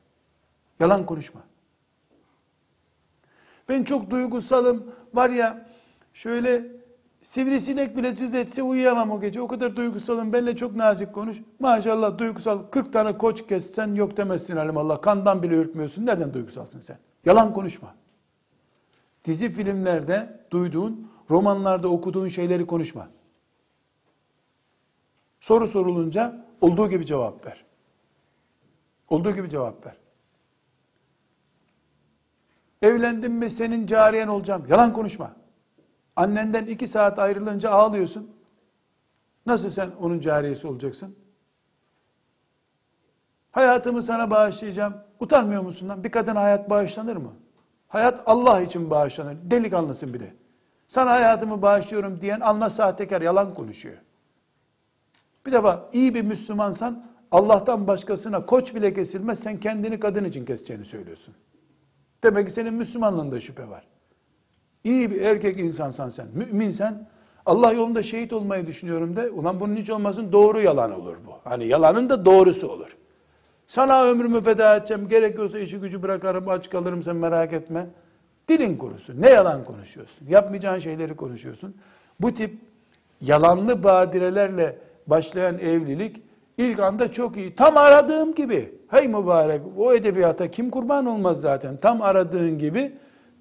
Yalan konuşma. Ben çok duygusalım. Var ya şöyle sivrisinek bile cız etse uyuyamam o gece. O kadar duygusalım. Benimle çok nazik konuş. Maşallah duygusal. 40 tane koç kessen yok demezsin Allah. Kandan bile ürkmüyorsun. Nereden duygusalsın sen? Yalan konuşma. Dizi filmlerde duyduğun, romanlarda okuduğun şeyleri konuşma. Soru sorulunca olduğu gibi cevap ver. Olduğu gibi cevap ver. Evlendim mi senin cariyen olacağım. Yalan konuşma. Annenden iki saat ayrılınca ağlıyorsun. Nasıl sen onun cariyesi olacaksın? Hayatımı sana bağışlayacağım. Utanmıyor musun lan? Bir kadına hayat bağışlanır mı? Hayat Allah için bağışlanır. Delikanlısın bir de. Sana hayatımı bağışlıyorum diyen anla sahtekar yalan konuşuyor. Bir defa iyi bir Müslümansan Allah'tan başkasına koç bile kesilmez sen kendini kadın için keseceğini söylüyorsun. Demek ki senin Müslümanlığında şüphe var. İyi bir erkek insansan sen, müminsen Allah yolunda şehit olmayı düşünüyorum de. Ulan bunun hiç olmasın doğru yalan olur bu. Hani yalanın da doğrusu olur. Sana ömrümü feda edeceğim. Gerekiyorsa işi gücü bırakarım, aç kalırım sen merak etme. Dilin kurusun. Ne yalan konuşuyorsun? Yapmayacağın şeyleri konuşuyorsun. Bu tip yalanlı badirelerle başlayan evlilik ilk anda çok iyi. Tam aradığım gibi. Hey mübarek o edebiyata kim kurban olmaz zaten. Tam aradığın gibi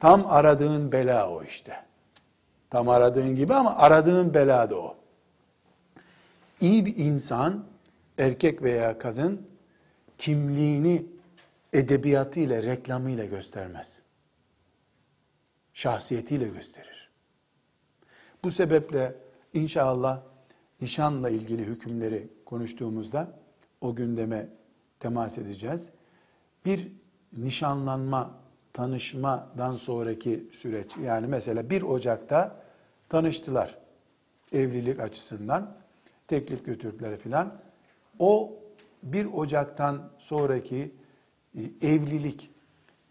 tam aradığın bela o işte. Tam aradığın gibi ama aradığın bela da o. İyi bir insan erkek veya kadın kimliğini edebiyatıyla, reklamıyla göstermez. Şahsiyetiyle gösterir. Bu sebeple inşallah nişanla ilgili hükümleri konuştuğumuzda o gündeme temas edeceğiz. Bir nişanlanma, tanışmadan sonraki süreç yani mesela 1 Ocak'ta tanıştılar evlilik açısından teklif götürdüler filan. O 1 Ocak'tan sonraki e, evlilik,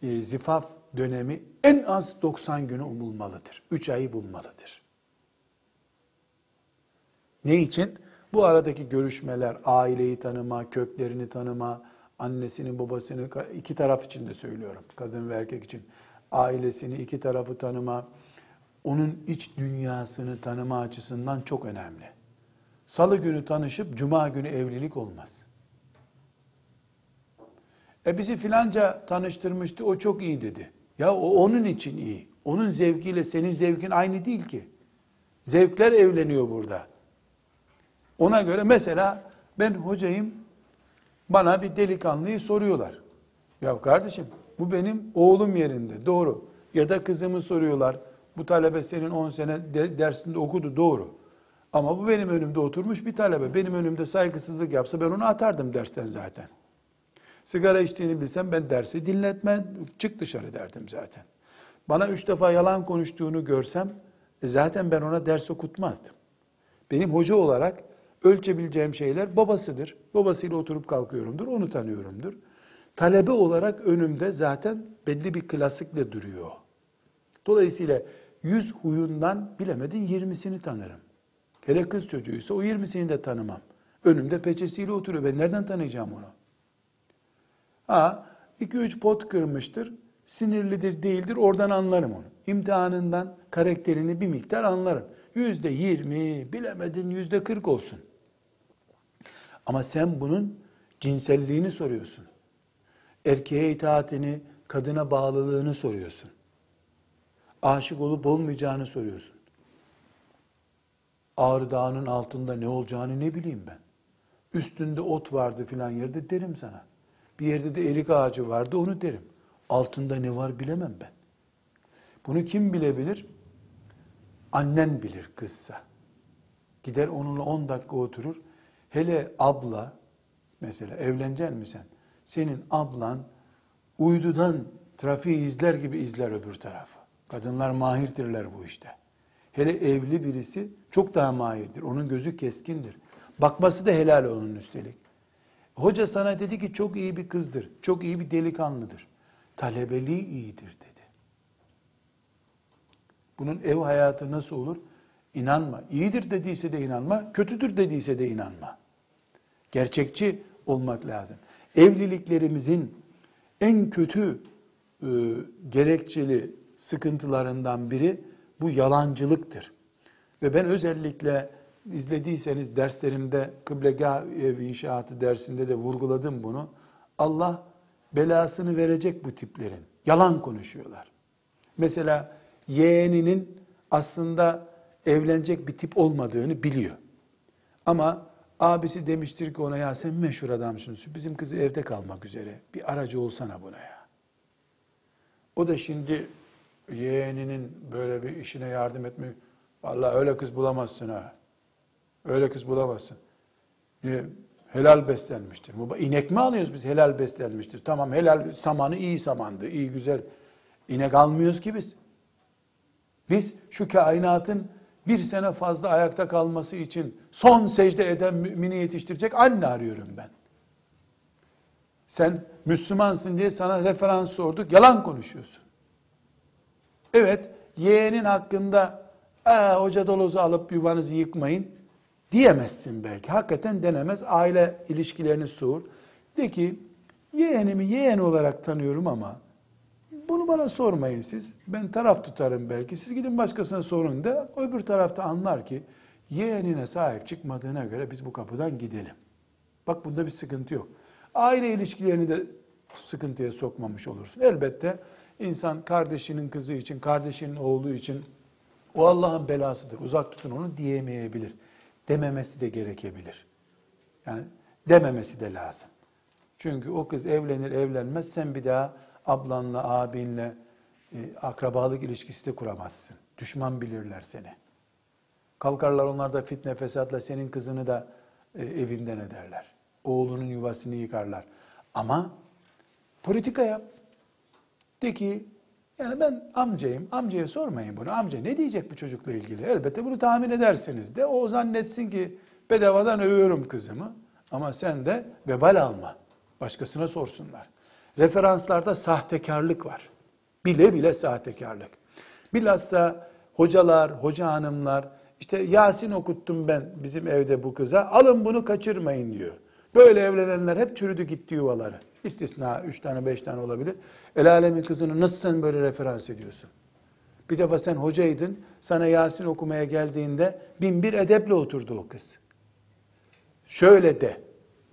e, zifaf dönemi en az 90 günü umulmalıdır. 3 ayı bulmalıdır. Ne için? Bu aradaki görüşmeler, aileyi tanıma, köklerini tanıma, annesini, babasını, iki taraf için de söylüyorum, kadın ve erkek için. Ailesini, iki tarafı tanıma, onun iç dünyasını tanıma açısından çok önemli. Salı günü tanışıp cuma günü evlilik olmaz. E bizi filanca tanıştırmıştı, o çok iyi dedi. Ya o onun için iyi. Onun zevkiyle senin zevkin aynı değil ki. Zevkler evleniyor burada. Ona göre mesela ben hocayım, bana bir delikanlıyı soruyorlar. Ya kardeşim bu benim oğlum yerinde doğru. Ya da kızımı soruyorlar. Bu talebe senin 10 sene de, dersinde okudu doğru. Ama bu benim önümde oturmuş bir talebe. Benim önümde saygısızlık yapsa ben onu atardım dersten zaten. Sigara içtiğini bilsem ben dersi dinletme, çık dışarı derdim zaten. Bana üç defa yalan konuştuğunu görsem e zaten ben ona ders okutmazdım. Benim hoca olarak ölçebileceğim şeyler babasıdır. Babasıyla oturup kalkıyorumdur, onu tanıyorumdur. Talebe olarak önümde zaten belli bir klasikle duruyor. Dolayısıyla yüz huyundan bilemedin yirmisini tanırım. Hele kız çocuğuysa o yirmisini de tanımam. Önümde peçesiyle oturuyor. Ben nereden tanıyacağım onu? Ha, iki üç pot kırmıştır. Sinirlidir değildir oradan anlarım onu. İmtihanından karakterini bir miktar anlarım. Yüzde yirmi bilemedin yüzde kırk olsun. Ama sen bunun cinselliğini soruyorsun. Erkeğe itaatini, kadına bağlılığını soruyorsun. Aşık olup olmayacağını soruyorsun. Ağrı Dağı'nın altında ne olacağını ne bileyim ben. Üstünde ot vardı filan yerde derim sana. Bir yerde de erik ağacı vardı onu derim. Altında ne var bilemem ben. Bunu kim bilebilir? Annen bilir kızsa. Gider onunla 10 dakika oturur. Hele abla, mesela evleneceksin mi sen? Senin ablan uydudan trafiği izler gibi izler öbür tarafı. Kadınlar mahirdirler bu işte. Hele evli birisi çok daha mahirdir. Onun gözü keskindir. Bakması da helal onun üstelik. Hoca sana dedi ki çok iyi bir kızdır, çok iyi bir delikanlıdır. Talebeliği iyidir dedi. Bunun ev hayatı nasıl olur? İnanma. İyidir dediyse de inanma, kötüdür dediyse de inanma. Gerçekçi olmak lazım. Evliliklerimizin en kötü e, gerekçeli sıkıntılarından biri bu yalancılıktır. Ve ben özellikle izlediyseniz derslerimde kıblegah ev inşaatı dersinde de vurguladım bunu. Allah belasını verecek bu tiplerin. Yalan konuşuyorlar. Mesela yeğeninin aslında evlenecek bir tip olmadığını biliyor. Ama abisi demiştir ki ona ya sen meşhur adamsın. Bizim kızı evde kalmak üzere. Bir aracı olsana buna ya. O da şimdi yeğeninin böyle bir işine yardım etmek. Vallahi öyle kız bulamazsın ha. Öyle kız bulamazsın. Niye? Helal beslenmiştir. İnek mi alıyoruz biz helal beslenmiştir? Tamam helal samanı iyi samandı, iyi güzel. İnek almıyoruz ki biz. Biz şu kainatın bir sene fazla ayakta kalması için son secde eden mümini yetiştirecek anne arıyorum ben. Sen Müslümansın diye sana referans sorduk, yalan konuşuyorsun. Evet, yeğenin hakkında hoca dolusu alıp yuvanızı yıkmayın diyemezsin belki. Hakikaten denemez. Aile ilişkilerini soğur. De ki yeğenimi yeğen olarak tanıyorum ama bunu bana sormayın siz. Ben taraf tutarım belki. Siz gidin başkasına sorun da öbür tarafta anlar ki yeğenine sahip çıkmadığına göre biz bu kapıdan gidelim. Bak bunda bir sıkıntı yok. Aile ilişkilerini de sıkıntıya sokmamış olursun. Elbette insan kardeşinin kızı için, kardeşinin oğlu için o Allah'ın belasıdır. Uzak tutun onu diyemeyebilir. Dememesi de gerekebilir. Yani dememesi de lazım. Çünkü o kız evlenir evlenmez sen bir daha ablanla, abinle e, akrabalık ilişkisi de kuramazsın. Düşman bilirler seni. Kalkarlar onlar da fitne fesatla senin kızını da e, evinden ederler. Oğlunun yuvasını yıkarlar. Ama politika yap. De ki yani ben amcayım, amcaya sormayın bunu. Amca ne diyecek bu çocukla ilgili? Elbette bunu tahmin edersiniz de. O zannetsin ki bedavadan övüyorum kızımı. Ama sen de vebal alma. Başkasına sorsunlar. Referanslarda sahtekarlık var. Bile bile sahtekarlık. Bilhassa hocalar, hoca hanımlar, işte Yasin okuttum ben bizim evde bu kıza, alın bunu kaçırmayın diyor. Böyle evlenenler hep çürüdü gitti yuvaları. İstisna üç tane beş tane olabilir. El alemin kızını nasıl sen böyle referans ediyorsun? Bir defa sen hocaydın, sana Yasin okumaya geldiğinde bin bir edeple oturdu o kız. Şöyle de,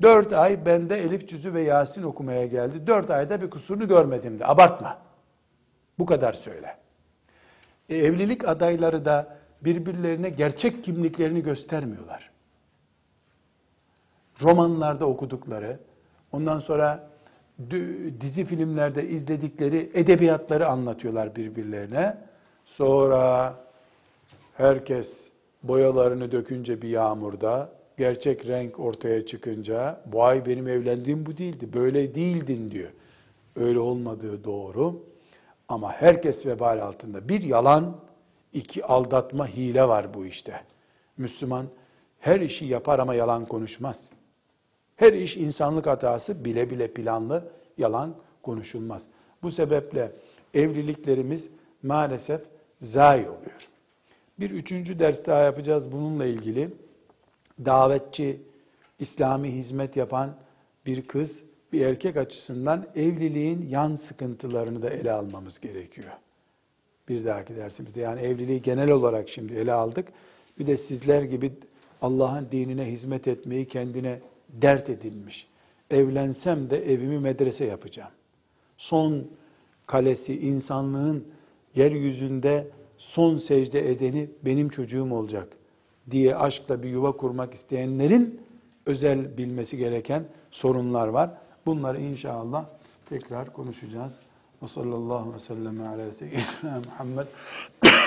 dört ay bende Elif Cüzü ve Yasin okumaya geldi. Dört ayda bir kusurunu görmedim de, abartma. Bu kadar söyle. E, evlilik adayları da birbirlerine gerçek kimliklerini göstermiyorlar. Romanlarda okudukları, ondan sonra dizi filmlerde izledikleri edebiyatları anlatıyorlar birbirlerine. Sonra herkes boyalarını dökünce bir yağmurda, gerçek renk ortaya çıkınca, bu ay benim evlendiğim bu değildi, böyle değildin diyor. Öyle olmadığı doğru. Ama herkes vebal altında. Bir yalan, iki aldatma, hile var bu işte. Müslüman her işi yapar ama yalan konuşmaz. Her iş insanlık hatası bile bile planlı yalan konuşulmaz. Bu sebeple evliliklerimiz maalesef zayi oluyor. Bir üçüncü ders daha yapacağız bununla ilgili. Davetçi, İslami hizmet yapan bir kız, bir erkek açısından evliliğin yan sıkıntılarını da ele almamız gerekiyor. Bir dahaki dersimizde yani evliliği genel olarak şimdi ele aldık. Bir de sizler gibi Allah'ın dinine hizmet etmeyi kendine dert edilmiş. Evlensem de evimi medrese yapacağım. Son kalesi insanlığın yeryüzünde son secde edeni benim çocuğum olacak diye aşkla bir yuva kurmak isteyenlerin özel bilmesi gereken sorunlar var. Bunları inşallah tekrar konuşacağız. Ve sallallahu ve sellem ala seyyidina Muhammed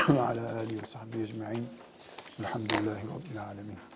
ve ala alihi ve sahbihi ecma'in. Elhamdülillahi Rabbil alemin.